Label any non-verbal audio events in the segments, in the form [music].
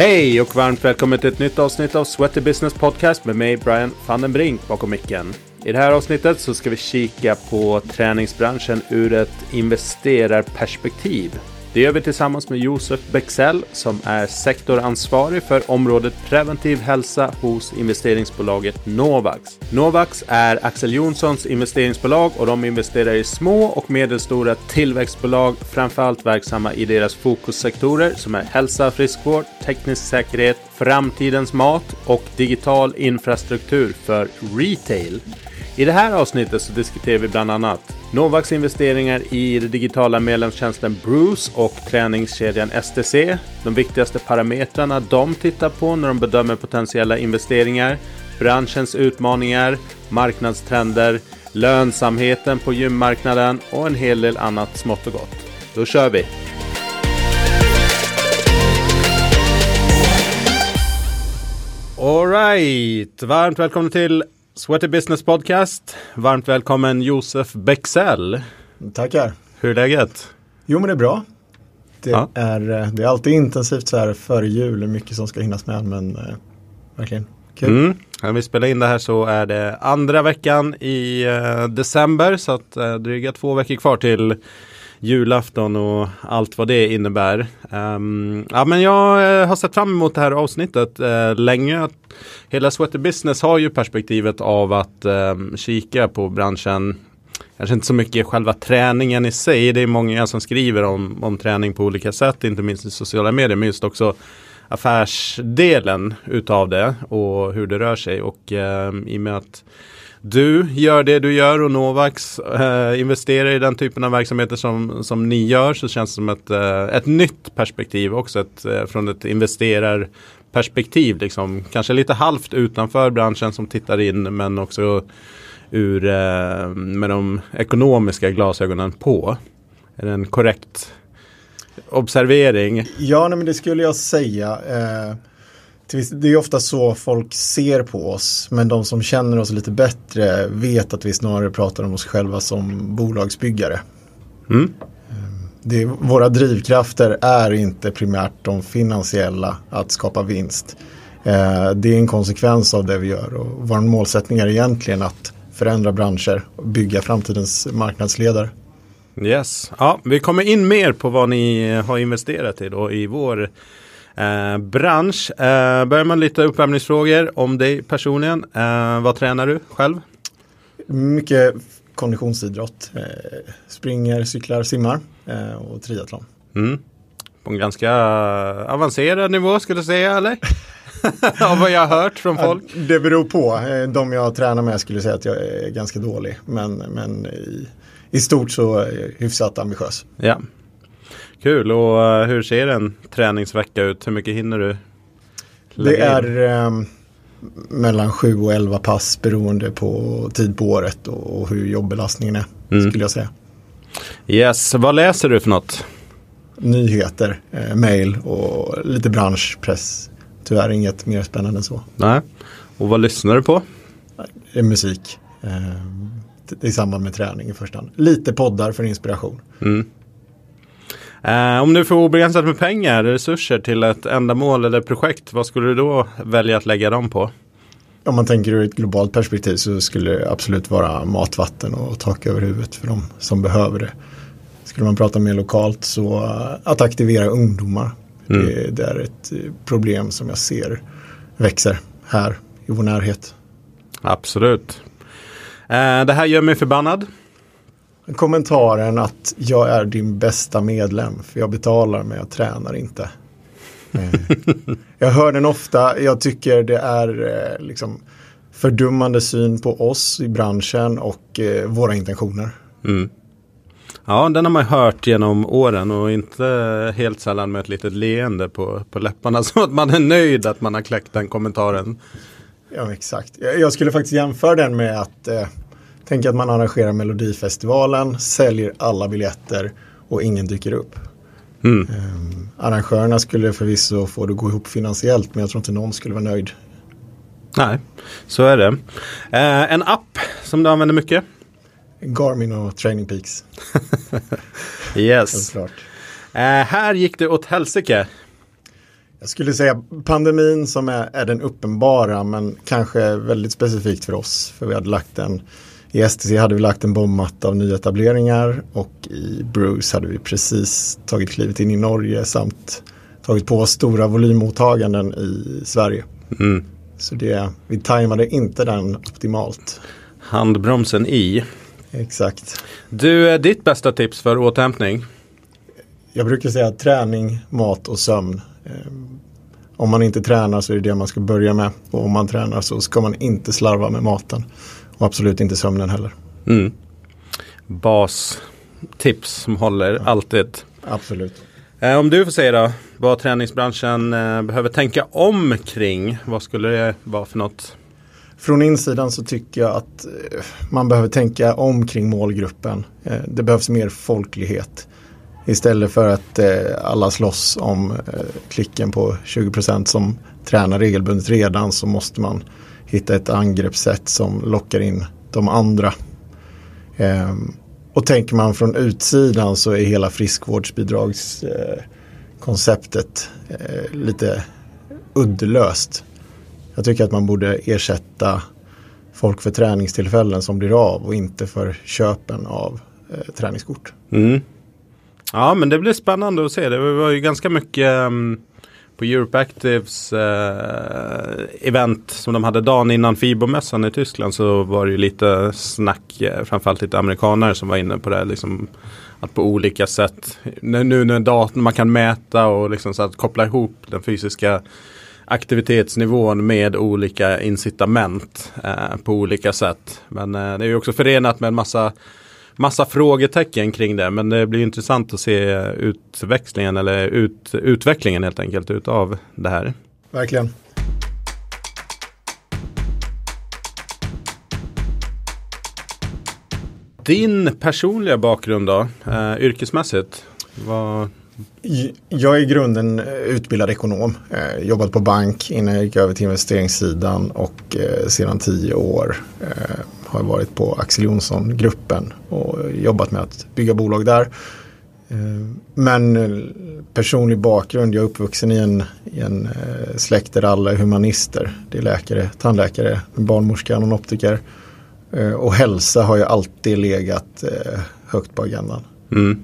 Hej och varmt välkommen till ett nytt avsnitt av Sweaty Business Podcast med mig Brian van den Brink bakom micken. I det här avsnittet så ska vi kika på träningsbranschen ur ett investerarperspektiv. Det gör vi tillsammans med Josef Bexell som är sektoransvarig för området preventiv hälsa hos investeringsbolaget Novax. Novax är Axel Jonssons investeringsbolag och de investerar i små och medelstora tillväxtbolag, framförallt verksamma i deras fokussektorer som är hälsa, friskvård, teknisk säkerhet, framtidens mat och digital infrastruktur för retail. I det här avsnittet så diskuterar vi bland annat Novaks investeringar i den digitala medlemstjänsten Bruce och träningskedjan STC. De viktigaste parametrarna de tittar på när de bedömer potentiella investeringar. Branschens utmaningar, marknadstrender, lönsamheten på gymmarknaden och en hel del annat smått och gott. Då kör vi! Alright, varmt välkomna till Sweaty Business Podcast. Varmt välkommen Josef Bexell. Tackar. Hur är läget? Jo men det är bra. Det, Ja. är, eh, det är alltid intensivt så här före jul, mycket som ska hinnas med men eh, verkligen kul. Mm. När vi spelar in det här så är det andra veckan i eh, december så att eh, dryga två veckor kvar till julafton och allt vad det innebär. Um, ja, men jag eh, har sett fram emot det här avsnittet uh, länge. Hela Sweater Business har ju perspektivet av att eh, kika på branschen Kanske inte så mycket själva träningen i sig. Det är många som skriver om, om träning på olika sätt, inte minst i sociala medier, men just också affärsdelen utav det och hur det rör sig. Och eh, i och med att du gör det du gör och Novax eh, investerar i den typen av verksamheter som, som ni gör så känns det som ett, eh, ett nytt perspektiv också ett, eh, från ett investerarperspektiv. Liksom. Kanske lite halvt utanför branschen som tittar in men också ur, eh, med de ekonomiska glasögonen på. Är det en korrekt observering? Ja nej, men det skulle jag säga. Eh, det är ofta så folk ser på oss men de som känner oss lite bättre vet att vi snarare pratar om oss själva som bolagsbyggare. Mm. Det, våra drivkrafter är inte primärt de finansiella att skapa vinst. Eh, det är en konsekvens av det vi gör och vår målsättning är egentligen att förändra branscher och bygga framtidens marknadsledare. Yes, ja, vi kommer in mer på vad ni har investerat i då i vår eh, bransch. Eh, börjar man lite uppvärmningsfrågor om dig personligen. Eh, vad tränar du själv? Mycket konditionsidrott. Eh, springer, cyklar, simmar eh, och triathlon. Mm. På en ganska avancerad nivå skulle jag säga eller? [laughs] Av vad jag har hört från folk. Det beror på. Eh, De jag tränar med skulle säga att jag är ganska dålig. Men, men i, i stort så är jag hyfsat ambitiös. Ja. Kul och eh, hur ser en träningsvecka ut? Hur mycket hinner du? Det är eh, mellan 7 och 11 pass beroende på tid på året och, och hur jobbelastningen är. Mm. Skulle jag säga. Yes, vad läser du för något? Nyheter, eh, mail och lite branschpress. Tyvärr inget mer spännande än så. Nej. Och vad lyssnar du på? Är musik. Eh, i samband med träning i första hand. Lite poddar för inspiration. Mm. Eh, om du får obegränsat med pengar, resurser till ett ändamål eller projekt, vad skulle du då välja att lägga dem på? Om man tänker ur ett globalt perspektiv så skulle det absolut vara mat, vatten och tak över huvudet för de som behöver det. Skulle man prata mer lokalt så eh, att aktivera ungdomar. Mm. Det, det är ett eh, problem som jag ser växer här i vår närhet. Absolut. Eh, det här gör mig förbannad. Kommentaren att jag är din bästa medlem för jag betalar men jag tränar inte. Eh, jag hör den ofta, jag tycker det är eh, liksom fördummande syn på oss i branschen och eh, våra intentioner. Mm. Ja, den har man hört genom åren och inte helt sällan med ett litet leende på, på läpparna. [laughs] Som att man är nöjd att man har kläckt den kommentaren. Ja, exakt. Jag, jag skulle faktiskt jämföra den med att eh, tänka att man arrangerar Melodifestivalen, säljer alla biljetter och ingen dyker upp. Mm. Eh, arrangörerna skulle förvisso få det att gå ihop finansiellt men jag tror inte någon skulle vara nöjd. Nej, så är det. Eh, en app som du använder mycket. Garmin och Training Peaks, [laughs] Yes. Eh, här gick det åt helsike. Jag skulle säga pandemin som är, är den uppenbara men kanske väldigt specifikt för oss. För vi hade lagt en, i STC hade vi lagt en bombmatta av nyetableringar och i Bruce hade vi precis tagit klivet in i Norge samt tagit på oss stora volymmottaganden i Sverige. Mm. Så det, vi tajmade inte den optimalt. Handbromsen i. Exakt. Du, ditt bästa tips för återhämtning? Jag brukar säga träning, mat och sömn. Ehm, om man inte tränar så är det det man ska börja med. Och om man tränar så ska man inte slarva med maten. Och absolut inte sömnen heller. Mm. Bastips som håller ja. alltid. Absolut. Eh, om du får säga då, vad träningsbranschen eh, behöver tänka om kring, vad skulle det vara för något? Från insidan så tycker jag att eh, man behöver tänka om kring målgruppen. Det behövs mer folklighet. Istället för att alla slåss om klicken på 20% som tränar regelbundet redan så måste man hitta ett angreppssätt som lockar in de andra. Ehm, och tänker man från utsidan så är hela friskvårdsbidragskonceptet eh, lite uddlöst. Jag tycker att man borde ersätta folk för träningstillfällen som blir av och inte för köpen av eh, träningskort. Mm. Ja men det blir spännande att se. Det var ju ganska mycket um på Europe Actives eh, event som de hade dagen innan Fibomässan i Tyskland så var det ju lite snack, eh, framförallt lite amerikaner som var inne på det. Liksom, att på olika sätt, nu när datorn man kan mäta och liksom så att koppla ihop den fysiska aktivitetsnivån med olika incitament eh, på olika sätt. Men eh, det är ju också förenat med en massa massa frågetecken kring det. Men det blir intressant att se utväxlingen eller ut, utvecklingen helt enkelt utav det här. Verkligen. Din personliga bakgrund då, eh, yrkesmässigt? Vad... Jag är i grunden eh, utbildad ekonom. Eh, jobbat på bank innan jag gick över till investeringssidan och eh, sedan tio år eh, har varit på Axel Jonsson-gruppen och jobbat med att bygga bolag där. Eh, men eh, personlig bakgrund, jag är uppvuxen i en, i en eh, släkt där alla är humanister. Det är läkare, tandläkare, barnmorska, någon optiker. Och hälsa har ju alltid legat högt på agendan. Mm.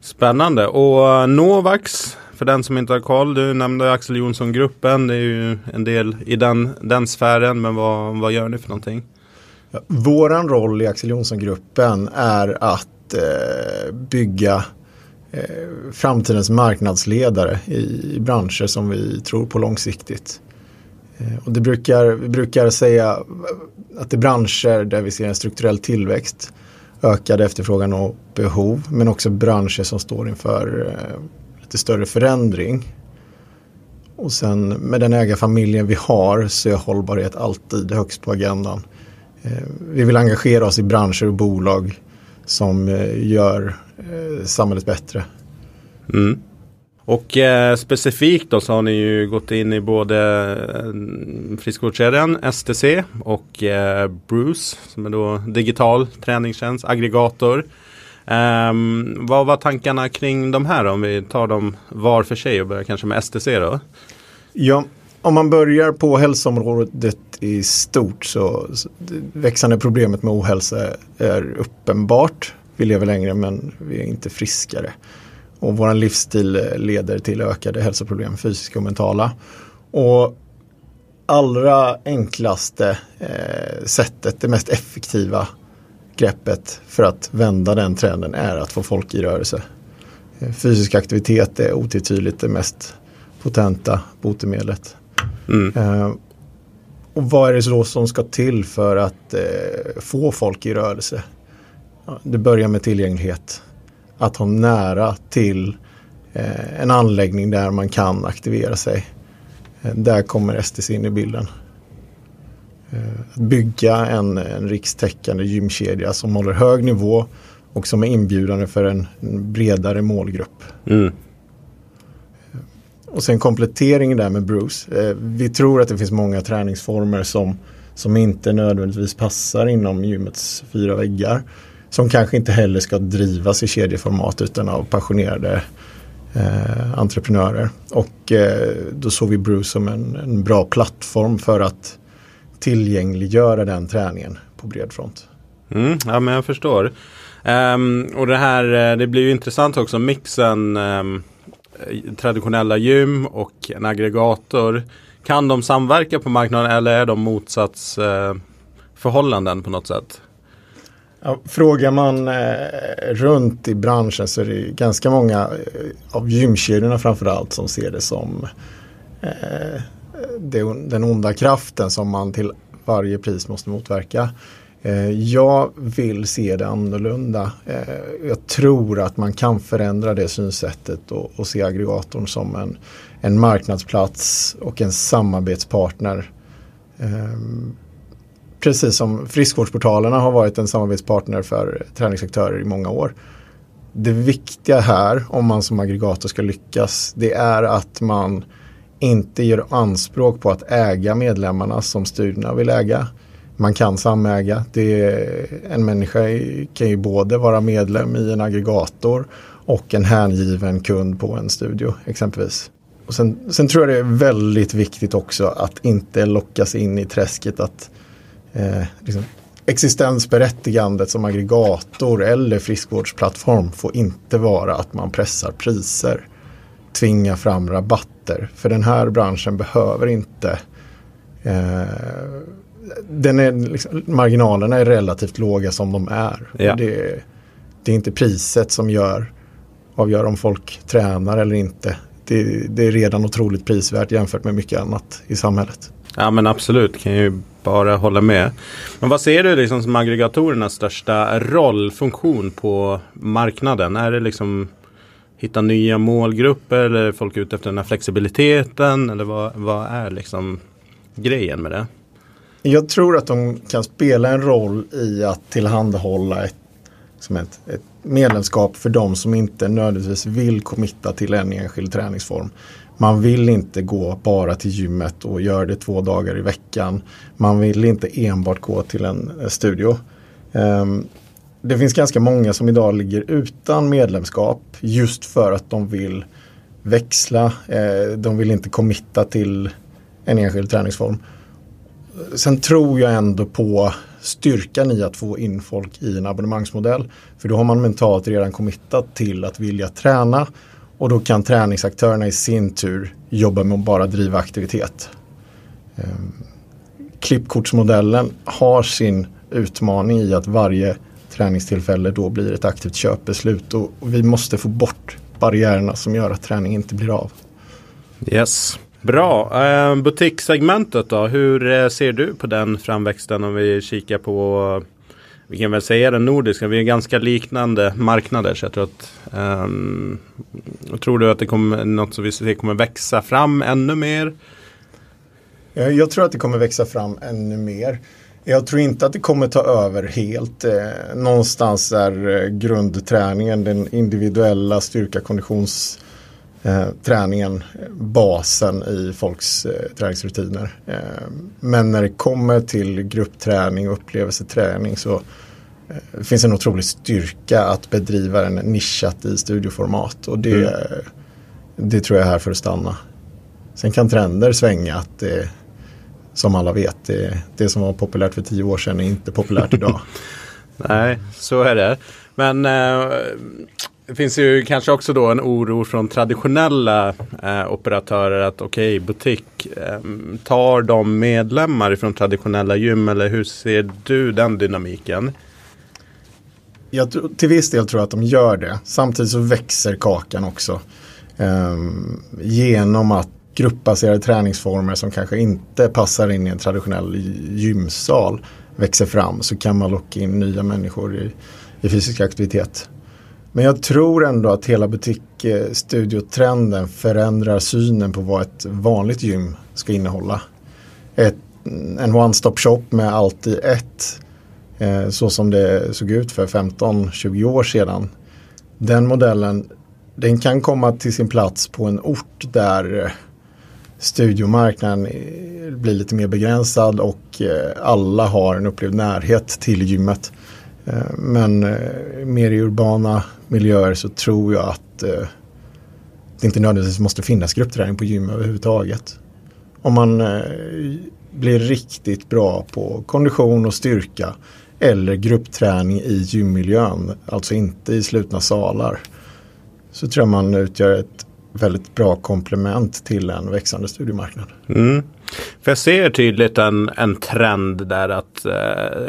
Spännande. Och Novax, för den som inte har koll, du nämnde Axel Jonsson-gruppen. Det är ju en del i den, den sfären, men vad, vad gör ni för någonting? Våran roll i Axel Jonsson-gruppen är att eh, bygga eh, framtidens marknadsledare i, i, branscher som vi tror på långsiktigt. Eh, och det brukar, vi brukar säga att det är branscher där vi ser en strukturell tillväxt, ökad efterfrågan och behov, men också branscher som står inför eh, lite större förändring. Och sen med den ägarfamiljen vi har så är hållbarhet alltid högst på agendan. Eh, vi vill engagera oss i branscher och bolag som eh, gör eh, samhället bättre. Mm. Och eh, specifikt då så har ni ju gått in i både eh, friskvårdskedjan STC och eh, Bruce som är då digital träningstjänst, aggregator. Um, vad var tankarna kring de här då? Om vi tar dem var för sig och börjar kanske med STC då? Ja, om man börjar på hälsoområdet i stort så, så växande problemet med ohälsa är uppenbart. Vi lever längre men vi är inte friskare. Och vår livsstil leder till ökade hälsoproblem, fysiska och mentala. Och allra enklaste eh, sättet, det mest effektiva greppet för att vända den trenden är att få folk i rörelse. Eh, fysisk aktivitet är otvetydigt det mest potenta botemedlet. Mm. Eh, och vad är det då som ska till för att eh, få folk i rörelse? Ja, det börjar med tillgänglighet. Att ha nära till eh, en anläggning där man kan aktivera sig. Eh, där kommer STC in i bilden. Eh, att bygga en, en rikstäckande gymkedja som håller hög nivå och som är inbjudande för en, en bredare målgrupp. Mm. Och sen kompletteringen där med Bruce. Eh, vi tror att det finns många träningsformer som, som inte nödvändigtvis passar inom gymmets fyra väggar. Som kanske inte heller ska drivas i kedjeformat utan av passionerade eh, entreprenörer. Och eh, då såg vi Bruce som en, en, bra plattform för att tillgängliggöra den träningen på bred front. Mm, ja men jag förstår. Um, och det här, eh, det blir ju intressant också, mixen um, Eh, traditionella gym och en aggregator. Kan de samverka på marknaden eller är de motsatsförhållanden på något sätt? Ja, frågar man eh, runt i branschen så är det ganska många eh, av gymkedjorna framförallt som ser det som eh, det, den onda kraften som man till varje pris måste motverka. Eh, jag vill se det annorlunda. Eh, jag tror att man kan förändra det synsättet och, och se aggregatorn som en, en marknadsplats och en samarbetspartner. Eh, precis som friskvårdsportalerna har varit en samarbetspartner för träningsaktörer i många år. Det viktiga här, om man som aggregator ska lyckas, det är att man inte gör anspråk på att äga medlemmarna som studierna vill äga. Man kan samäga. Det är, en människa kan ju både vara medlem i en aggregator och en hängiven kund på en studio exempelvis. Och sen, sen tror jag det är väldigt viktigt också att inte lockas in i träsket att eh, liksom, existensberättigandet som aggregator eller friskvårdsplattform får inte vara att man pressar priser, tvingar fram rabatter. För den här branschen behöver inte eh, den är, liksom, marginalerna är relativt låga som de är. Ja. Det, det, är inte priset som gör, avgör om folk tränar eller inte. Det, det, är redan otroligt prisvärt jämfört med mycket annat i samhället. Ja men absolut, kan ju bara hålla med. Men vad ser du liksom som aggregatorernas största roll, funktion på marknaden? Är det liksom hitta nya målgrupper eller är folk ute efter den här flexibiliteten? Eller vad, vad är liksom grejen med det? Jag tror att de kan spela en roll i att tillhandahålla ett, som ett, ett medlemskap för de som inte nödvändigtvis vill committa till en enskild träningsform. Man vill inte gå bara till gymmet och göra det två dagar i veckan. Man vill inte enbart gå till en eh, studio. Ehm, det finns ganska många som idag ligger utan medlemskap just för att de vill växla. Eh, de vill inte committa till en enskild träningsform. Sen tror jag ändå på styrkan i att få in folk i en abonnemangsmodell. För då har man mentalt redan committat till att vilja träna och då kan träningsaktörerna i sin tur jobba med att bara driva aktivitet. Ehm, klippkortsmodellen har sin utmaning i att varje träningstillfälle då blir ett aktivt köpbeslut och vi måste få bort barriärerna som gör att träning inte blir av. Yes. Bra. Eh, butikssegmentet då? Hur eh, ser du på den framväxten om vi kikar på vi kan väl säga den nordiska, vi är ganska liknande marknader så jag tror att um, Tror du att det kommer något som vi ser kommer växa fram ännu mer? Eh, jag tror att det kommer växa fram ännu mer. Jag tror inte att det kommer ta över helt. Eh, någonstans är eh, grundträningen, den individuella styrka konditions eh, träningen basen i folks eh, träningsrutiner. Eh, men när det kommer till gruppträning och upplevelseträning så eh, finns en otrolig styrka att bedriva den nischat i studioformat och det, mm. det tror jag är här för att stanna. Sen kan trender svänga att det, som alla vet, det, det som var populärt för tio år sedan är inte populärt [laughs] idag. Nej, så är det. Men eh, det finns ju kanske också då en oro från traditionella eh, operatörer att okej, okay, butik, eh, tar de medlemmar från traditionella gym eller hur ser du den dynamiken? Jag, till viss del tror jag att de gör det. Samtidigt så växer kakan också. Eh, genom att gruppbaserade träningsformer som kanske inte passar in i en traditionell gymsal växer fram så kan man locka in nya människor i, i fysisk aktivitet. Men jag tror ändå att hela butikstudiotrenden förändrar synen på vad ett vanligt gym ska innehålla. Ett, en one-stop shop med allt i ett. Eh, så som det såg ut för 15-20 år sedan. Den modellen den kan komma till sin plats på en ort där eh, studiomarknaden eh, blir lite mer begränsad och alla har en upplevd närhet till gymmet. Eh, men eh, mer i urbana miljöer så tror jag att eh, det inte nödvändigtvis måste finnas gruppträning på gym överhuvudtaget. Om man blir riktigt bra på kondition och styrka eller gruppträning i gymmiljön, alltså inte i slutna salar, så tror jag man utgör ett väldigt bra komplement till en växande studiemarknad. Mm. För jag ser tydligt en, en trend där att eh,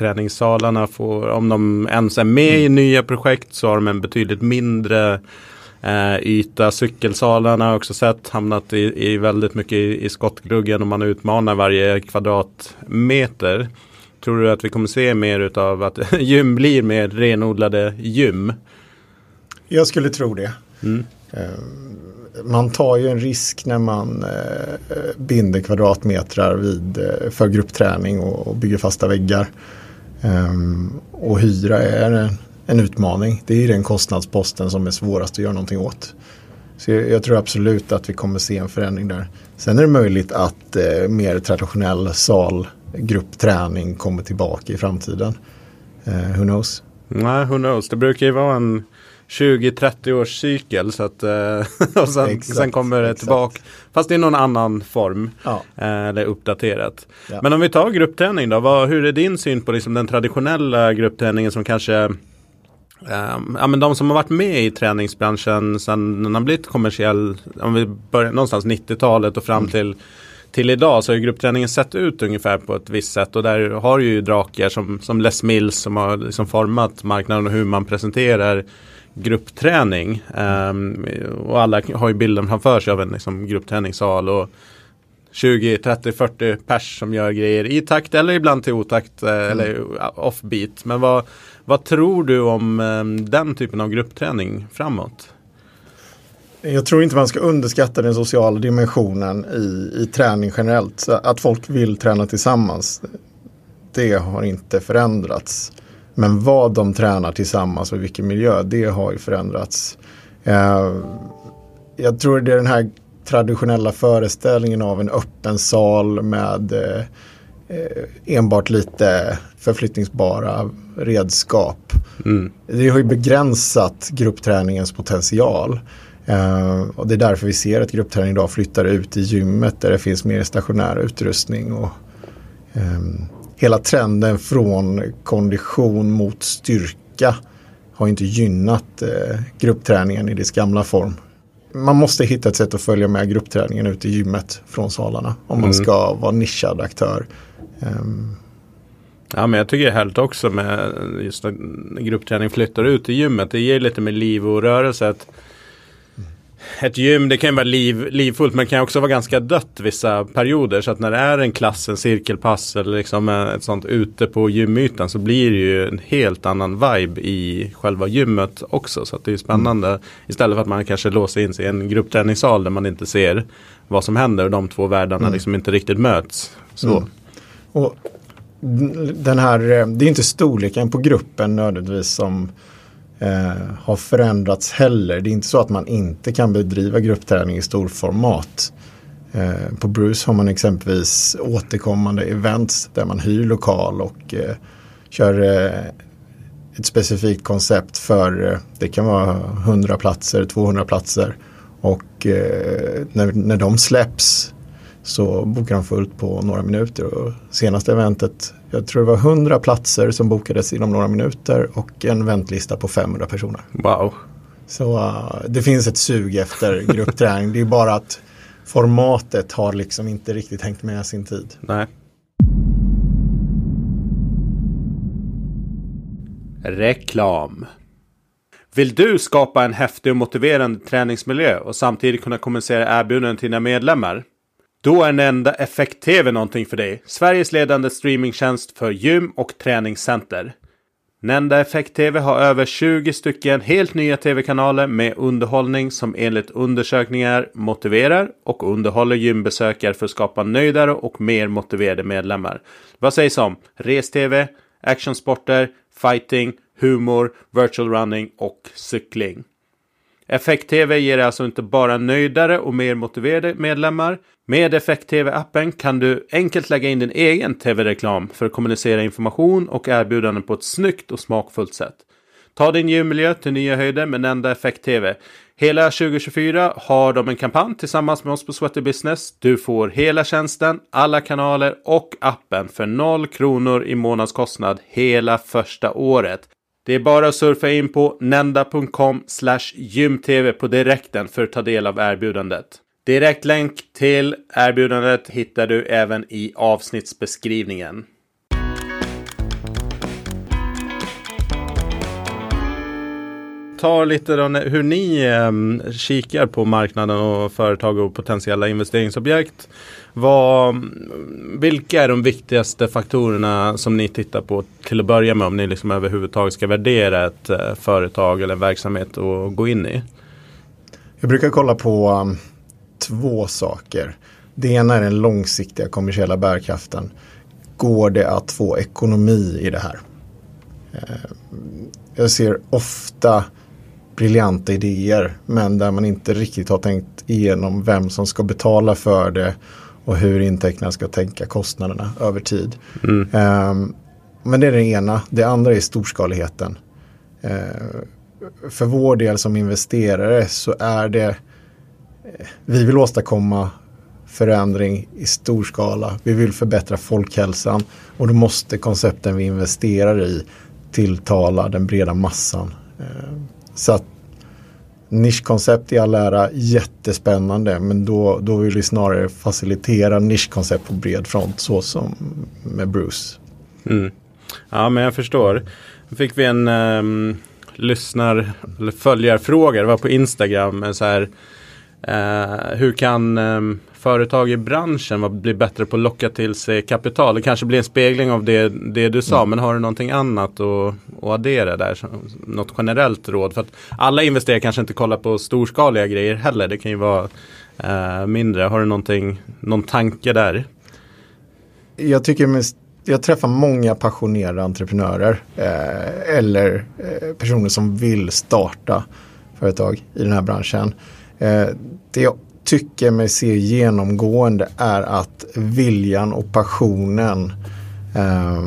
gruppträningssalarna får, om de ens är med mm. i nya projekt så har de en betydligt mindre eh, yta. Cykelsalarna har också sett hamnat i, i väldigt mycket i, i skottgluggen och man utmanar varje kvadratmeter. Tror du att vi kommer se mer av att [laughs] gym blir mer renodlade gym? Jag skulle tro det. Mm. Eh, man tar ju en risk när man eh, binder kvadratmetrar vid, eh, för gruppträning och, bygger fasta väggar. Um, och hyra är en, en utmaning. Det är den kostnadsposten som är svårast att göra någonting åt. Så jag, jag, tror absolut att vi kommer se en förändring där. Sen är det möjligt att eh, mer traditionell salgruppträning kommer tillbaka i framtiden. Eh, who knows? Nej, who knows. Det brukar ju vara en 20-30 års cykel. Så att, eh, [laughs] och sen, exakt, sen kommer det tillbaka. Fast i någon annan form. Ja. Eh, eller uppdaterat. Ja. Men om vi tar gruppträning då. Vad, hur är din syn på liksom den traditionella gruppträningen som kanske Um, ja, men de som har varit med i träningsbranschen sedan den har blivit kommersiell, om vi börjar någonstans 90-talet och fram mm. till, till idag så har gruppträningen sett ut ungefär på ett visst sätt och där har ju drakar som, som Les Mills som har liksom format marknaden och hur man presenterar gruppträning. Um, och alla har ju bilden framför sig av en liksom, gruppträningssal. Och 20, 30, 40 pers som gör grejer i takt eller ibland till otakt eh, mm. eller offbeat. Men vad, vad tror du om um, den typen av gruppträning framåt? Jag tror inte man ska underskatta den sociala dimensionen i, i träning generellt. Så att folk vill träna tillsammans, det har inte förändrats. Men vad de tränar tillsammans och vilken miljö, det har ju förändrats. Eh, jag tror det är den här traditionella föreställningen av en öppen sal med eh, eh, enbart lite förflyttningsbara redskap. Mm. Det har ju begränsat gruppträningens potential. Uh, och det är därför vi ser att gruppträning idag flyttar ut i gymmet där det finns mer stationär utrustning. Och, um, hela trenden från kondition mot styrka har inte gynnat eh, gruppträningen i dess gamla form. Man måste hitta ett sätt att följa med gruppträningen ute i gymmet från salarna om man mm. ska vara nischad aktör. Um, Ja men jag tycker det är härligt också med just att gruppträning flyttar ut i gymmet. Det ger lite mer liv och rörelse. Att ett gym, det kan ju vara liv, livfullt men det kan också vara ganska dött vissa perioder. Så att när det är en klass, en cirkelpass eller liksom ett sånt ute på gymytan så blir det ju en helt annan vibe i själva gymmet också. Så att det är spännande. Mm. Istället för att man kanske låser in sig i en gruppträningssal där man inte ser vad som händer och de två världarna mm. liksom inte riktigt möts. Så. Mm. Och den här, det är inte storleken på gruppen nödvändigtvis som eh, har förändrats heller. Det är inte så att man inte kan bedriva gruppträning i storformat. Eh, på Bruce har man exempelvis återkommande events där man hyr lokal och eh, kör eh, ett specifikt koncept för, eh, det kan vara 100 platser, 200 platser. Och eh, när, när de släpps så bokar de fullt på några minuter. Och senaste eventet, jag tror det var 100 platser som bokades inom några minuter och en väntlista på 500 personer. Wow. Så uh, det finns ett sug efter [laughs] gruppträning. det är bara att formatet har liksom inte riktigt hängt med sin tid. Nej. Reklam. Vill du skapa en häftig och motiverande träningsmiljö och samtidigt kunna kommunicera erbjudanden till dina medlemmar? Då är Nenda Effekt TV någonting för dig. Sveriges ledande streamingtjänst för gym och träningscenter. Nenda Effekt TV har över 20 stycken helt nya tv-kanaler med underhållning som enligt undersökningar motiverar och underhåller gymbesökare för att skapa nöjdare och mer motiverade medlemmar. Vad sägs om res-tv, actionsporter, fighting, humor, virtual running och cykling? Effekt-TV ger alltså inte bara nöjdare och mer motiverade medlemmar. Med Effekt-TV-appen kan du enkelt lägga in din egen TV-reklam för att kommunicera information och erbjudanden på ett snyggt och smakfullt sätt. Ta din gymmiljö till nya höjder med Nenda Effekt-TV. Hela 2024 har de en kampanj tillsammans med oss på Sweater Business. Du får hela tjänsten, alla kanaler och appen för 0 kronor i månadskostnad hela första året. Det är bara att surfa in på nenda.com gymtv på direkten för att ta del av erbjudandet. Direkt länk till erbjudandet hittar du även i avsnittsbeskrivningen. Ta lite då hur ni eh, kikar på marknaden och företag och potentiella investeringsobjekt. Vad, vilka är de viktigaste faktorerna som ni tittar på till att börja med om ni liksom överhuvudtaget ska värdera ett eh, företag eller en verksamhet att gå in i? Jag brukar kolla på um, två saker. Det ena är den långsiktiga kommersiella bärkraften. Går det att få ekonomi i det här? Eh, jag ser ofta briljanta idéer men där man inte riktigt har tänkt igenom vem som ska betala för det och hur intäkterna ska tänka kostnaderna över tid. Mm. Um, men det är det ena. Det andra är storskaligheten. Uh, för vår del som investerare så är det uh, vi vill åstadkomma förändring i stor skala. Vi vill förbättra folkhälsan och då måste koncepten vi investerar i tilltala den breda massan. Uh, så att nischkoncept i all ära, jättespännande men då, då vill vi snarare facilitera nischkoncept på bred front så som med Bruce. Mm. Ja men jag förstår. Då fick vi en um, lyssnar eller följarfråga, det var på Instagram. Så här, uh, hur kan um, företag i branschen bli bättre på att locka till sig kapital? Det kanske blir en spegling av det, det du sa, mm. men har du någonting annat att, att addera där? Något generellt råd? För att alla investerare kanske inte kollar på storskaliga grejer heller. Det kan ju vara uh, mindre. Har du någonting, någon tanke där? Jag tycker mest jag träffar många passionerade entreprenörer eh, eller eh, personer som vill starta företag i den här branschen. Eh, det jag tycker mig se genomgående är att viljan och passionen eh,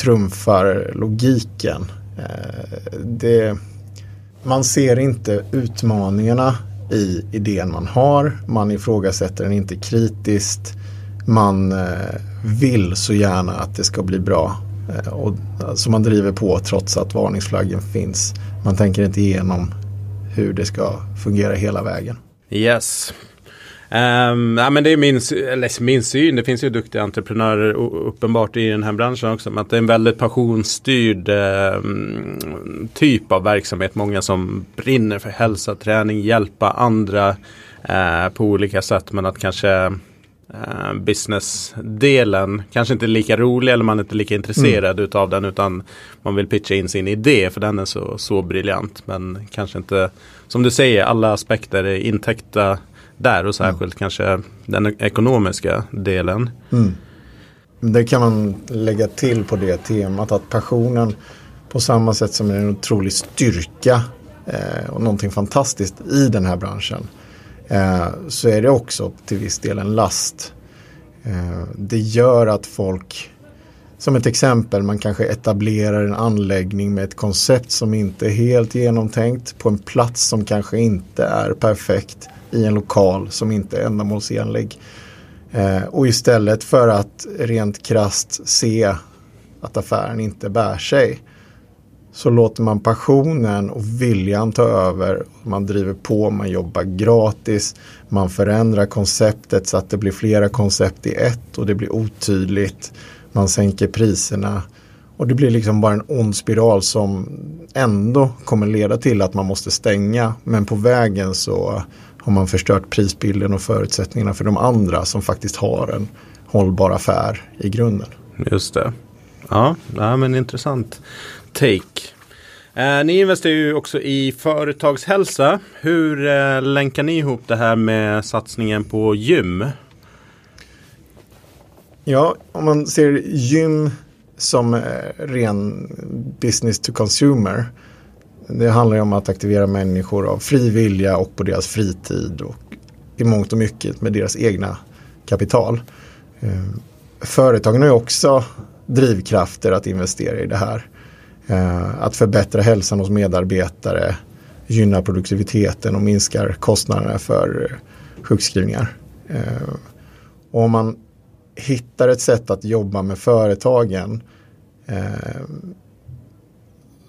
trumfar logiken. Eh, det, man ser inte utmaningarna i idén man har. Man ifrågasätter den inte kritiskt. Man eh, vill så gärna att det ska bli bra. Eh, och, så man driver på trots att varningsflaggen finns. Man tänker inte igenom hur det ska fungera hela vägen. Yes. Um, ja, men det är min, eller min syn. Det finns ju duktiga entreprenörer uppenbart i den här branschen också. Men att det är en väldigt passionsstyrd uh, typ av verksamhet. Många som brinner för hälsa, träning, hjälpa andra uh, på olika sätt. Men att kanske uh, businessdelen kanske inte är lika rolig eller man är inte lika intresserad mm. utav den. Utan man vill pitcha in sin idé för den är så, så briljant. Men kanske inte som du säger, alla aspekter är intäckta där och särskilt mm. kanske den ekonomiska delen. Mm. Det kan man lägga till på det temat att passionen på samma sätt som är en otrolig styrka eh, och någonting fantastiskt i den här branschen eh, så är det också till viss del en last. Eh, det gör att folk som ett exempel, man kanske etablerar en anläggning med ett koncept som inte är helt genomtänkt på en plats som kanske inte är perfekt i en lokal som inte är ändamålsenlig. Eh, och istället för att rent krast se att affären inte bär sig så låter man passionen och viljan ta över. Man driver på, man jobbar gratis, man förändrar konceptet så att det blir flera koncept i ett och det blir otydligt man sänker priserna. Och det blir liksom bara en ond spiral som ändå kommer leda till att man måste stänga. Men på vägen så har man förstört prisbilden och förutsättningarna för de andra som faktiskt har en hållbar affär i grunden. Just det. Ja, ja men intressant take. Eh, ni investerar ju också i företagshälsa. Hur eh, länkar ni ihop det här med satsningen på gym? Ja, om man ser gym som eh, ren business to consumer. Det handlar ju om att aktivera människor av fri vilja och på deras fritid och i mångt och mycket med deras egna kapital. Eh, företagen har ju också drivkrafter att investera i det här. Eh, att förbättra hälsan hos medarbetare, gynnar produktiviteten och minskar kostnaderna för sjukskrivningar. Eh, och om man hittar ett sätt att jobba med företagen eh,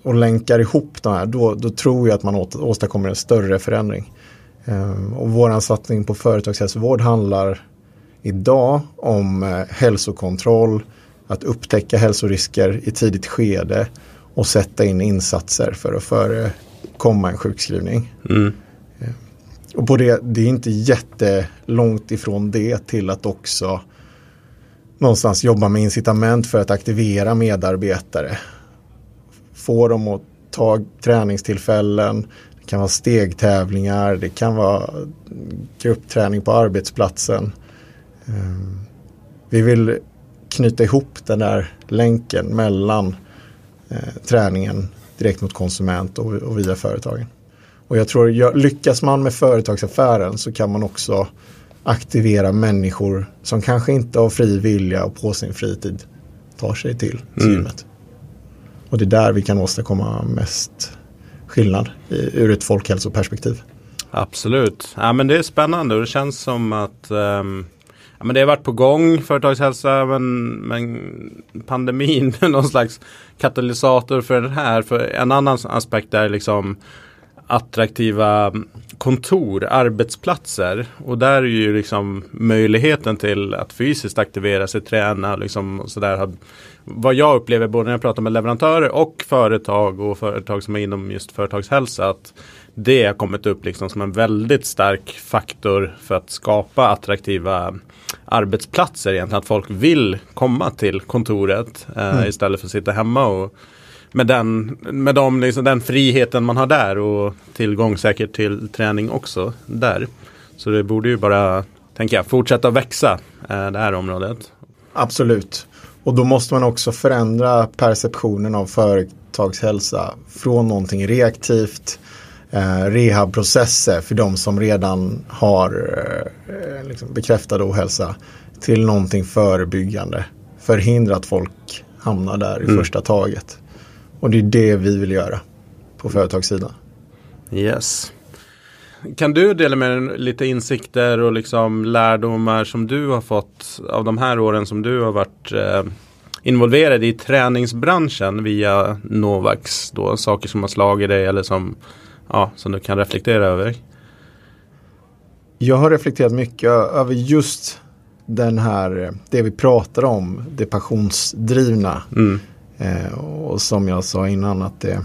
och länkar ihop de här, då, då tror jag att man åstadkommer en större förändring. Eh, och vår satsning på företagshälsovård handlar idag om eh, hälsokontroll, att upptäcka hälsorisker i tidigt skede och sätta in insatser för att förekomma en sjukskrivning. Mm. Eh, och på det, det är inte jättelångt ifrån det till att också någonstans jobba med incitament för att aktivera medarbetare. Få dem att ta träningstillfällen, det kan vara stegtävlingar, det kan vara gruppträning på arbetsplatsen. Ehm, vi vill knyta ihop den där länken mellan eh, träningen direkt mot konsument och, och via företagen. Och jag tror, lyckas man med företagsaffären så kan man också aktivera människor som kanske inte har fri vilja och på sin fritid tar sig till mm. gymmet. Och det är där vi kan åstadkomma mest skillnad i, ur ett folkhälsoperspektiv. Absolut. Ja, men det är spännande och det känns som att um, ja, men det har varit på gång, företagshälsa, men, men pandemin är [laughs] någon slags katalysator för det här. För en annan aspekt är liksom attraktiva kontor, arbetsplatser. Och där är ju liksom möjligheten till att fysiskt aktivera sig, träna liksom och sådär. Vad jag upplever både när jag pratar med leverantörer och företag och företag som är inom just företagshälsa. Att det har kommit upp liksom som en väldigt stark faktor för att skapa attraktiva arbetsplatser egentligen. Att folk vill komma till kontoret eh, mm. istället för att sitta hemma och med den, med de, liksom, den friheten man har där och tillgång säkert till träning också där. Så det borde ju bara, tänker jag, fortsätta växa eh, det här området. Absolut. Och då måste man också förändra perceptionen av företagshälsa från någonting reaktivt, eh, rehabprocesser för de som redan har eh, liksom bekräftad ohälsa till någonting förebyggande. Förhindra att folk hamnar där i mm. första taget. Och det är det vi vill göra på företagssidan. Yes. Kan du dela med dig lite insikter och liksom lärdomar som du har fått av de här åren som du har varit eh, involverad i träningsbranschen via Novax? Då, saker som har slagit dig eller som, ja, som du kan reflektera över? Jag har reflekterat mycket över just den här, det vi pratar om, det passionsdrivna. Mm. Eh, och som jag sa innan att det,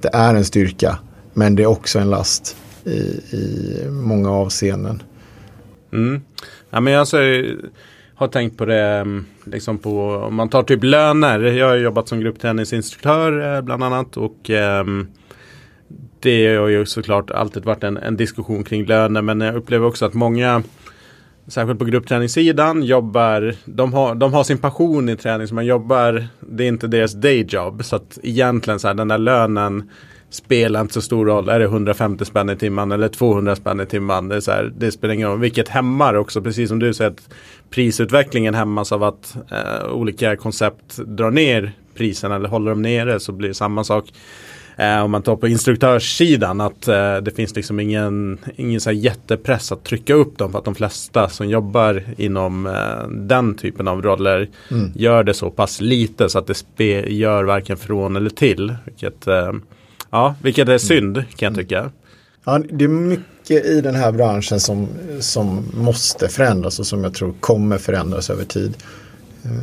det är en styrka men det är också en last i, i många avseenden. Mm. Ja, men jag alltså, har tänkt på det mm, liksom på, om man tar typ löner. Jag har jobbat som grupptennisinstruktör eh, bland annat och eh, det har ju såklart alltid varit en, en diskussion kring löner men jag upplever också att många särskilt på gruppträningssidan, jobbar, de har, de har sin passion i träning, så man jobbar, det är inte deras dayjob. Så att egentligen så här, den där lönen spelar inte så stor roll. Är det 150 spänn i timmen eller 200 spänn i timmen? Det, är så här, det spelar ingen roll. Vilket hämmar också, precis som du säger, att prisutvecklingen hämmas av att eh, olika koncept drar ner priserna eller håller dem nere så blir det samma sak Eh, om man tar på instruktörssidan att eh, det finns liksom ingen, ingen så jättepress att trycka upp dem för att de flesta som jobbar inom eh, den typen av roller mm. gör det så pass lite så att det spe, gör varken från eller till. Vilket, eh, ja, vilket är synd kan jag mm. tycka. Ja, det är mycket i den här branschen som, som måste förändras och som jag tror kommer förändras över tid.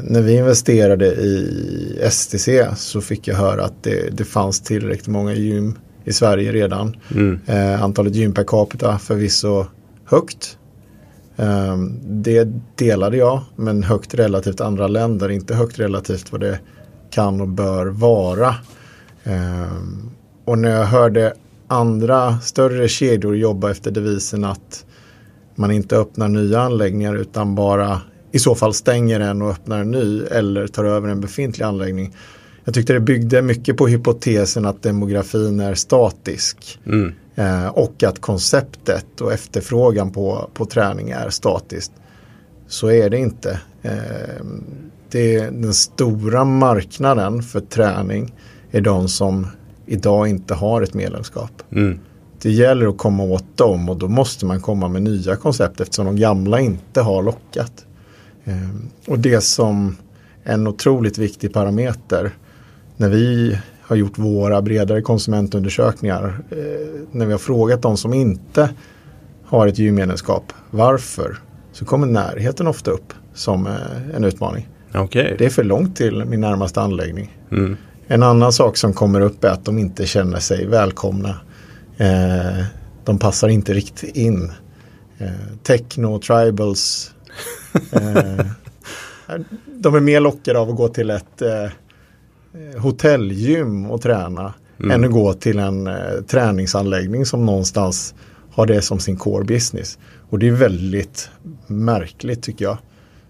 När vi investerade i STC så fick jag höra att det, det fanns tillräckligt många gym i Sverige redan. Mm. Eh, antalet gym per capita förvisso högt. Eh, det delade jag, men högt relativt andra länder, inte högt relativt vad det kan och bör vara. Eh, och när jag hörde andra större kedjor jobba efter devisen att man inte öppnar nya anläggningar utan bara i så fall stänger en och öppnar en ny eller tar över en befintlig anläggning. Jag tyckte det byggde mycket på hypotesen att demografin är statisk. Mm. Eh, och att konceptet och efterfrågan på, på träning är statiskt. Så är det inte. Eh, det är den stora marknaden för träning är de som idag inte har ett medlemskap. Mm. Det gäller att komma åt dem och då måste man komma med nya koncept eftersom de gamla inte har lockat. Ehm, och det som en otroligt viktig parameter när vi har gjort våra bredare konsumentundersökningar, eh, när vi har frågat de som inte har ett gym-medlemskap, varför? Så kommer närheten ofta upp som eh, en utmaning. Okay. Det är för långt till min närmaste anläggning. Mm. En annan sak som kommer upp är att de inte känner sig välkomna. Eh, de passar inte riktigt in. Eh, techno, tribals. Eh, de är mer lockade av att gå till ett eh, hotellgym och träna mm. än att gå till en eh, träningsanläggning som någonstans har det som sin core business. Och det är väldigt märkligt tycker jag.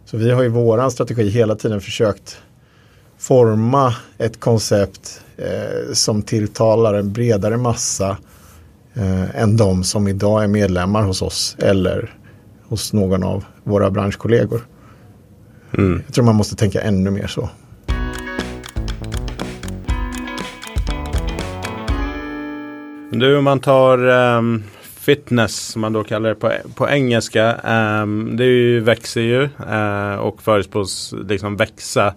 Så vi har i våran strategi hela tiden försökt forma ett koncept eh, som tilltalar en bredare massa eh, än de som idag är medlemmar hos oss eller hos någon av våra branschkollegor. Mm. Jag tror man måste tänka ännu mer så. Du, om man tar um, fitness som man då kallar det på, på engelska. Um, det ju, växer ju uh, och förutspås liksom växa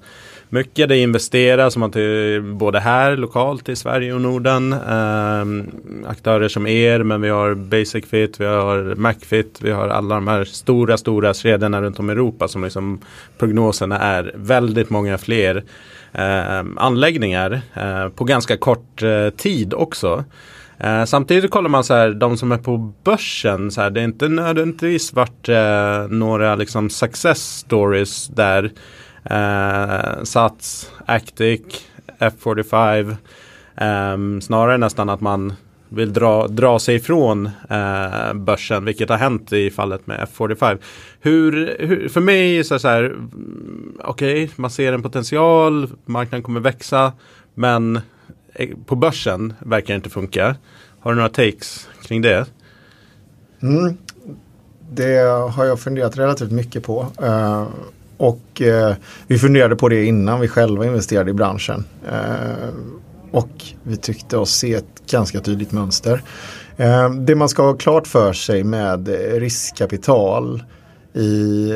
mycket. Det investeras som att både här lokalt i Sverige och Norden. Eh, aktörer som er, men vi har Basic Fit, vi har Macfit, vi har alla de här stora, stora kedjorna runt om i Europa som liksom prognoserna är väldigt många fler eh, anläggningar eh, på ganska kort eh, tid också. Eh, samtidigt kollar man så här, de som är på börsen, så här, det är inte nödvändigtvis varit eh, några liksom success stories där. Eh, Sats, Actic, F45. Eh, snarare nästan att man vill dra, dra sig ifrån eh, börsen, vilket har hänt i fallet med F45. Hur, hur för mig så, så här, mm, okej, okay, man ser en potential, marknaden kommer växa, men eh, på börsen verkar det inte funka. Har du några takes kring det? Mm. Det har jag funderat relativt mycket på. Uh, och uh, vi funderade på det innan vi själva investerade i branschen. Uh, och vi tyckte oss se ett ganska tydligt mönster. det man ska ha klart för sig med riskkapital i,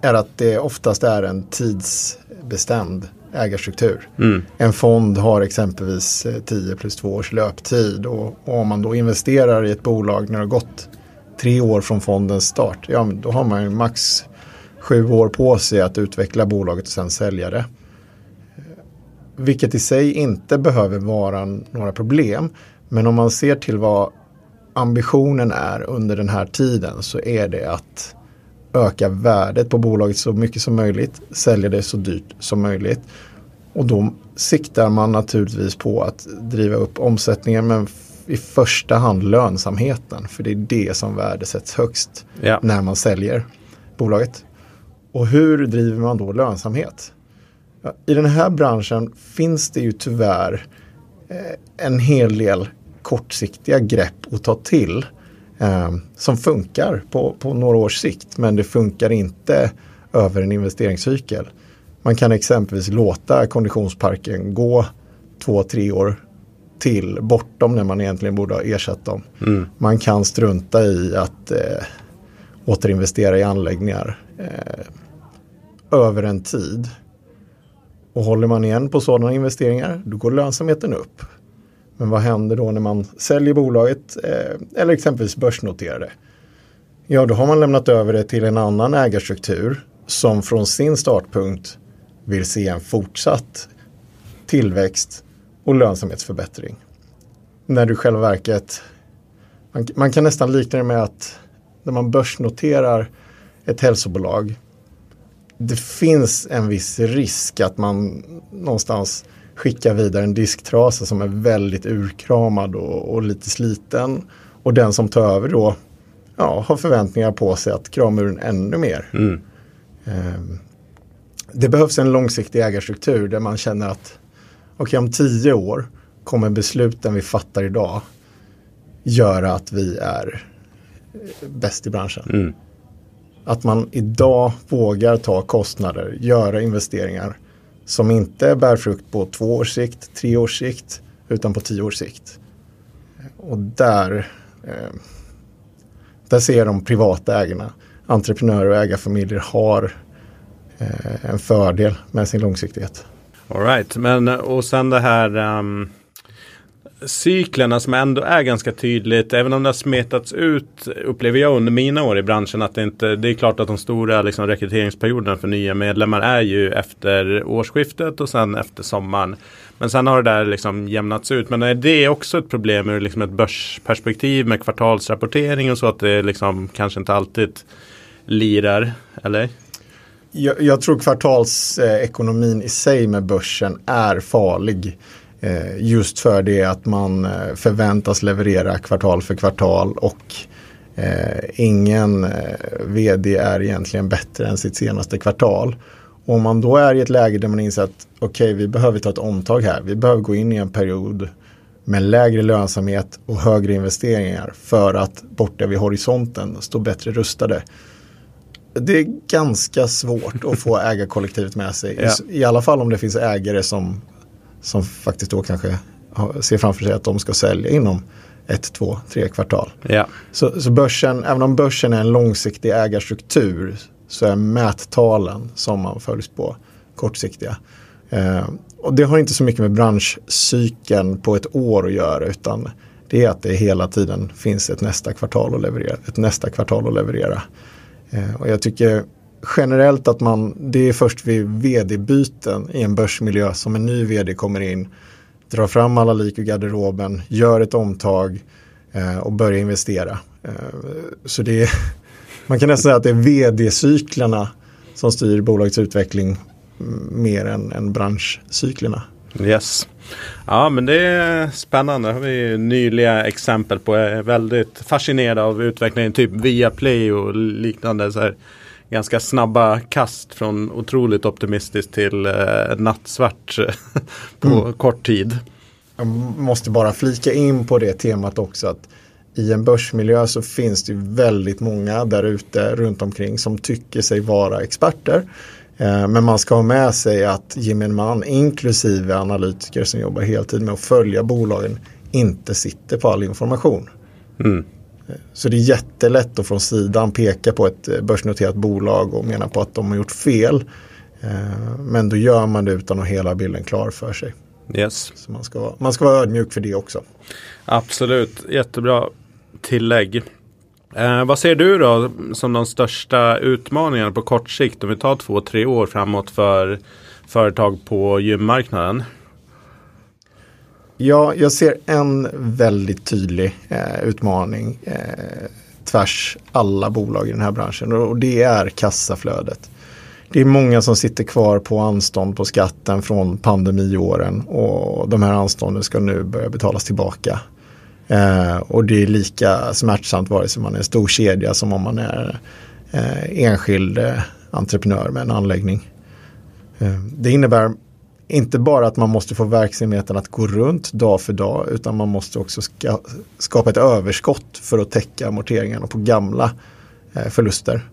är att det oftast är en tidsbestämd ägarstruktur. Mm. En fond har exempelvis 10 eh, plus 2 års löptid och, och, om man då investerar i ett bolag när det har gått tre år från fondens start, ja då har man ju max sju år på sig att utveckla bolaget och sen sälja det. Vilket i sig inte behöver vara några problem. Men om man ser till vad ambitionen är under den här tiden så är det att öka värdet på bolaget så mycket som möjligt, sälja det så dyrt som möjligt. Och då siktar man naturligtvis på att driva upp omsättningen men i första hand lönsamheten. För det är det som värdesätts högst ja. när man säljer bolaget. Och hur driver man då lönsamhet? I den här branschen finns det ju tyvärr eh, en hel del kortsiktiga grepp att ta till eh, som funkar på, på några års sikt men det funkar inte över en investeringscykel. Man kan exempelvis låta konditionsparken gå två, tre år till bortom när man egentligen borde ha ersatt dem. Mm. Man kan strunta i att eh, återinvestera i anläggningar eh, över en tid. Och håller man igen på sådana investeringar, då går lönsamheten upp. Men vad händer då när man säljer bolaget eh, eller exempelvis börsnoterar det? Ja, då har man lämnat över det till en annan ägarstruktur som från sin startpunkt vill se en fortsatt tillväxt och lönsamhetsförbättring. När du själva verket, man, man kan nästan likna det med att när man börsnoterar ett hälsobolag det finns en viss risk att man någonstans skickar vidare en disktrasa som är väldigt urkramad och, och lite sliten. Och den som tar över då ja, har förväntningar på sig att krama ur den ännu mer. Mm. Um, det behövs en långsiktig ägarstruktur där man känner att okay, om tio år kommer besluten vi fattar idag göra att vi är bäst i branschen. Mm. Att man idag vågar ta kostnader, göra investeringar som inte bär frukt på två års sikt, tre års sikt, utan på tio års sikt. Och där, eh, där ser de privata ägarna, entreprenörer och ägarfamiljer har eh, en fördel med sin långsiktighet. All right, men eh, och sen det här um, cyklerna som ändå är ganska tydligt, även om det har smetats ut, upplever jag under mina år i branschen att det inte, det är klart att de stora liksom, rekryteringsperioderna för nya medlemmar är ju efter årsskiftet och sen efter sommaren. Men sen har det där liksom jämnats ut. Men är det också ett problem ur liksom ett börsperspektiv med kvartalsrapportering och så att det liksom kanske inte alltid lirar, eller? Jag, jag tror kvartalsekonomin i sig med börsen är farlig. Eh, just för det att man eh, förväntas leverera kvartal för kvartal och eh, ingen vd är egentligen bättre än sitt senaste kvartal. Och om man då är i ett läge där man inser att okej, okay, vi behöver ta ett omtag här. Vi behöver gå in i en period med lägre lönsamhet och högre investeringar för att borta vid horisonten stå bättre rustade. Det är ganska svårt att få [laughs] ägarkollektivet med sig. Ja. I alla fall om det finns ägare som som faktiskt då kanske ser framför sig att de ska sälja inom ett, två, tre kvartal. Ja. Så, så börsen, även om börsen är en långsiktig ägarstruktur så är mättalen som man följs på kortsiktiga. Eh, och det har inte så mycket med branschcykeln på ett år att göra utan det är att det hela tiden finns ett nästa kvartal att leverera. Ett nästa kvartal att leverera. Eh, och jag tycker generellt att man, det är först vid vd-byten i en börsmiljö som en ny vd kommer in, drar fram alla lik ur garderoben, gör ett omtag eh, och börjar investera. Eh, så det är, [laughs] man kan nästan säga att det är vd-cyklerna som styr bolagets utveckling mm, mer än, än branschcyklerna. Yes. Ja men det är spännande. Det har vi nyliga exempel på. Jag är väldigt fascinerad av utvecklingen typ via Play och liknande. Så här ganska snabba kast från otroligt optimistiskt till eh, nattsvart [laughs] på mm. kort tid. Jag måste bara flika in på det temat också att i en börsmiljö så finns det väldigt många där ute runt omkring som tycker sig vara experter. Eh, men man ska ha med sig att gemene man, inklusive analytiker som jobbar heltid med att följa bolagen, inte sitter på all information. Mm. Så det är jättelätt att från sidan peka på ett eh, börsnoterat bolag och mena på att de har gjort fel. Eh, men då gör man det utan att ha hela bilden klar för sig. Yes. Så man ska, man ska vara ödmjuk för det också. Absolut, jättebra tillägg. Eh, vad ser du då som de största utmaningarna på kort sikt om vi tar två, tre år framåt för företag på gymmarknaden? Ja, jag ser en väldigt tydlig eh, utmaning eh, tvärs alla bolag i den här branschen och det är kassaflödet. Det är många som sitter kvar på anstånd på skatten från pandemiåren och de här anstånden ska nu börja betalas tillbaka. Eh, och det är lika smärtsamt vare sig man är en stor kedja som om man är eh, enskild eh, entreprenör med en anläggning. Eh, det innebär inte bara att man måste få verksamheten att gå runt dag för dag utan man måste också ska, skapa ett överskott för att täcka amorteringarna på gamla eh, förluster.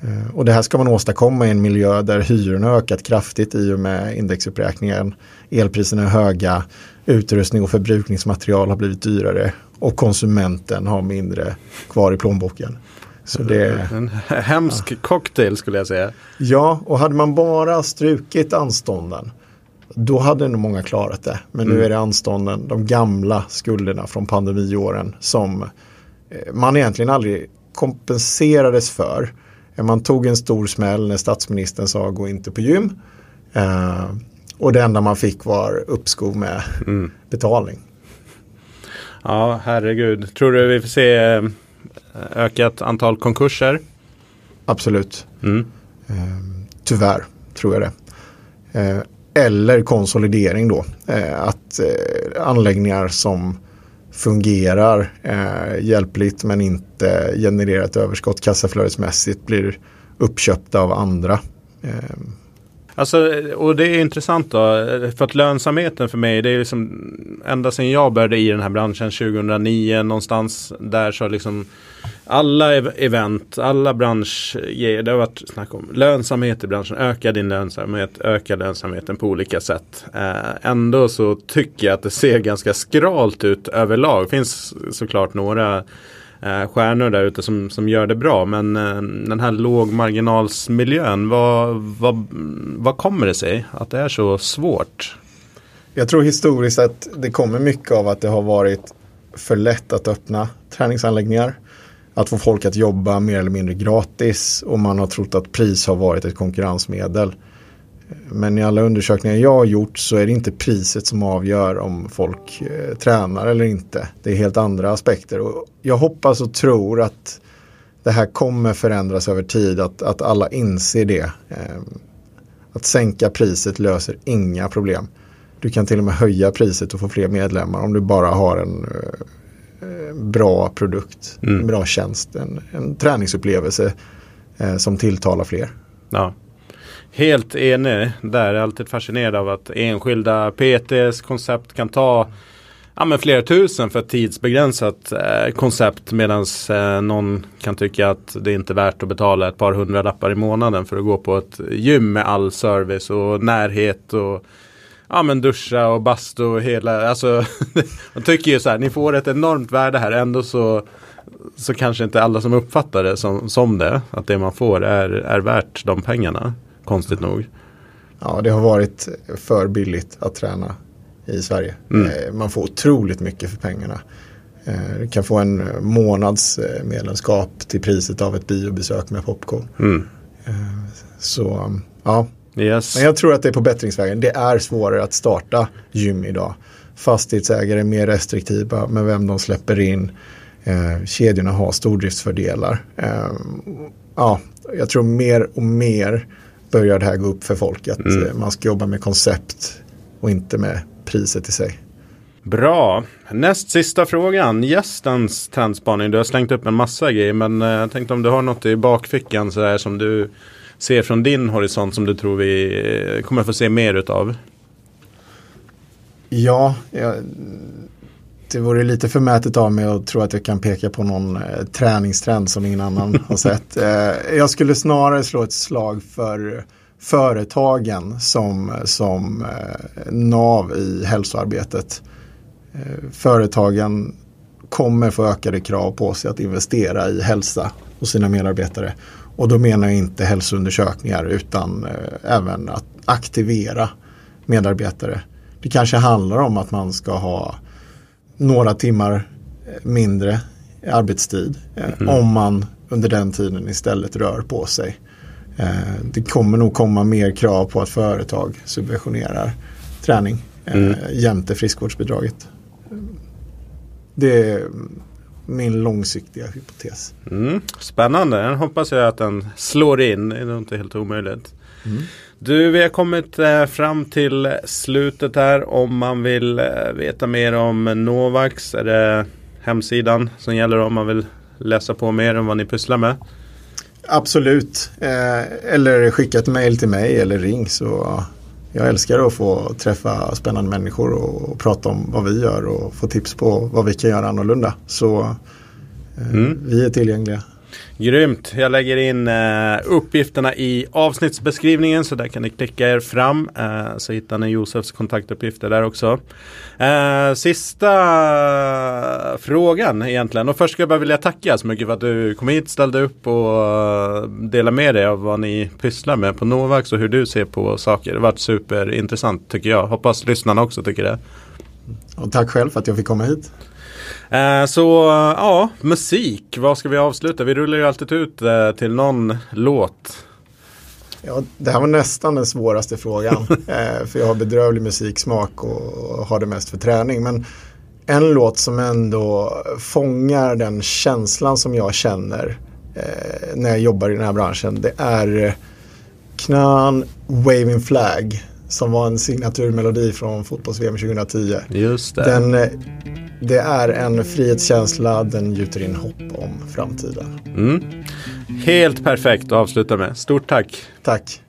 Eh, och det här ska man åstadkomma i en miljö där hyrorna ökat kraftigt i och med indexuppräkningen. Elpriserna är höga, utrustning och förbrukningsmaterial har blivit dyrare och konsumenten har mindre kvar i plånboken. Så det, en hemsk ja. cocktail skulle jag säga. Ja, och hade man bara strukit anstånden då hade nog många klarat det. Men mm. nu är det anstånden, de gamla skulderna från pandemiåren som eh, man egentligen aldrig kompenserades för. Eh, man tog en stor smäll när statsministern sa gå inte på gym. Eh, och det enda man fick var uppskov med mm. [laughs] betalning. Ja, herregud. Tror du vi får se ökat antal konkurser? Absolut. Mm. tyvärr tror jag det. Eller konsolidering då. Eh, att eh, anläggningar som fungerar eh, hjälpligt men inte genererar ett överskott kassaflödesmässigt blir uppköpta av andra. Eh, Alltså, och det är intressant då. För att lönsamheten för mig, det är liksom ända sedan jag började i den här branschen 2009 någonstans. Där så liksom alla event, alla branschgrejer, det har varit snack om lönsamhet i branschen. Öka din lönsamhet, öka lönsamheten på olika sätt. Eh, ändå så tycker jag att det ser ganska skralt ut överlag. Det finns såklart några eh, stjärnor där ute som, som gör det bra. Men eh, den här lågmarginalsmiljön, vad, vad, vad kommer det sig att det är så svårt? Jag tror historiskt att det kommer mycket av att det har varit för lätt att öppna träningsanläggningar. Att få folk att jobba mer eller mindre gratis och man har trott att pris har varit ett konkurrensmedel. Men i alla undersökningar jag har gjort så är det inte priset som avgör om folk eh, tränar eller inte. Det är helt andra aspekter. Och jag hoppas och tror att det här kommer förändras över tid, att, att alla inser det. Eh, att sänka priset löser inga problem. Du kan till och med höja priset och få fler medlemmar om du bara har en eh, bra produkt, mm. en bra tjänst, en, en träningsupplevelse eh, som tilltalar fler. Ja. Helt enig där. Jag är alltid fascinerad av att enskilda PTs koncept kan ta ja, men flera tusen för ett tidsbegränsat eh, koncept. Medan eh, någon kan tycka att det inte är värt att betala ett par hundra lappar i månaden för att gå på ett gym med all service och närhet och ja men duscha och bastu och hela, alltså [laughs] man tycker ju så här, ni får ett enormt värde här. Ändå så så kanske inte alla som uppfattar det som, som det, att det man får är, är värt de pengarna konstigt nog. Ja, det har varit för billigt att träna i Sverige. Mm. Eh, man får otroligt mycket för pengarna. Eh, du kan få en månads eh, medlemskap till priset av ett biobesök med popcorn. Mm. Så ja, yes. men jag tror att det är på bättringsvägen. Det är svårare att starta gym idag. Fastighetsägare är mer restriktiva med vem de släpper in. kedjorna har stordriftsfördelar. ja, jag tror mer och mer börjar det här gå upp för folk. Att mm. Eh, man ska jobba med koncept och inte med priset i sig. Bra. Näst sista frågan. Gästens trendspaning. Du har slängt upp en massa grejer. Men eh, jag tänkte om du har något i bakfickan så där, som du ser från din horisont som du tror vi eh, kommer få se mer utav. Ja, jag, det vore lite förmätet av mig att tro att jag kan peka på någon eh, träningstrend som ingen annan har [laughs] sett. Eh, jag skulle snarare slå ett slag för företagen som, som eh, nav i hälsoarbetet. Eh, företagen kommer få ökade krav på sig att investera i hälsa hos sina medarbetare. Och då menar jag inte hälsoundersökningar utan eh, även att aktivera medarbetare. Det kanske handlar om att man ska ha några timmar mindre arbetstid mm. om man under den tiden istället rör på sig. Eh, det kommer nog komma mer krav på att företag subventionerar träning eh, mm. jämte friskvårdsbidraget. Det är min långsiktiga hypotes. Mm. Spännande, jag hoppas jag att den slår in. Det är inte helt omöjligt. Mm. Du, vi har kommit eh, fram till slutet här. Om man vill eh, veta mer om Novax är det hemsidan som gäller om man vill läsa på mer om vad ni pysslar med? Absolut. Eh, eller skicka ett mail till mig eller ring. Så jag älskar att få träffa spännande människor och, prata om vad vi gör och få tips på vad vi kan göra annorlunda. Så mm. vi är tillgängliga. Grymt! Jag lägger in eh, uppgifterna i avsnittsbeskrivningen så där kan ni klicka er fram. Eh, så hittar ni Josefs kontaktuppgifter där också. Eh, sista frågan egentligen. Och först skulle jag bara vilja tacka så mycket för att du kom hit, ställde upp och eh, delade med dig av vad ni pysslar med på Novax och hur du ser på saker. Det har varit superintressant tycker jag. Hoppas lyssnarna också tycker det. Och tack själv för att jag fick komma hit. Eh, så ja, musik. Vad ska vi avsluta? Vi rullar ju alltid ut eh, till någon låt. Ja, det här var nästan den svåraste frågan. [laughs] Eh, för jag har bedrövlig musiksmak och har det mest för träning. Men en låt som ändå fångar den känslan som jag känner när jag jobbar i den här branschen. Det är Knan Waving Flag som var en signaturmelodi från fotbolls-VM 2010. Just det. Den, eh, det är en frihetskänsla, den gjuter in hopp om framtiden. Mm. Helt perfekt att avsluta med. Stort tack. Tack.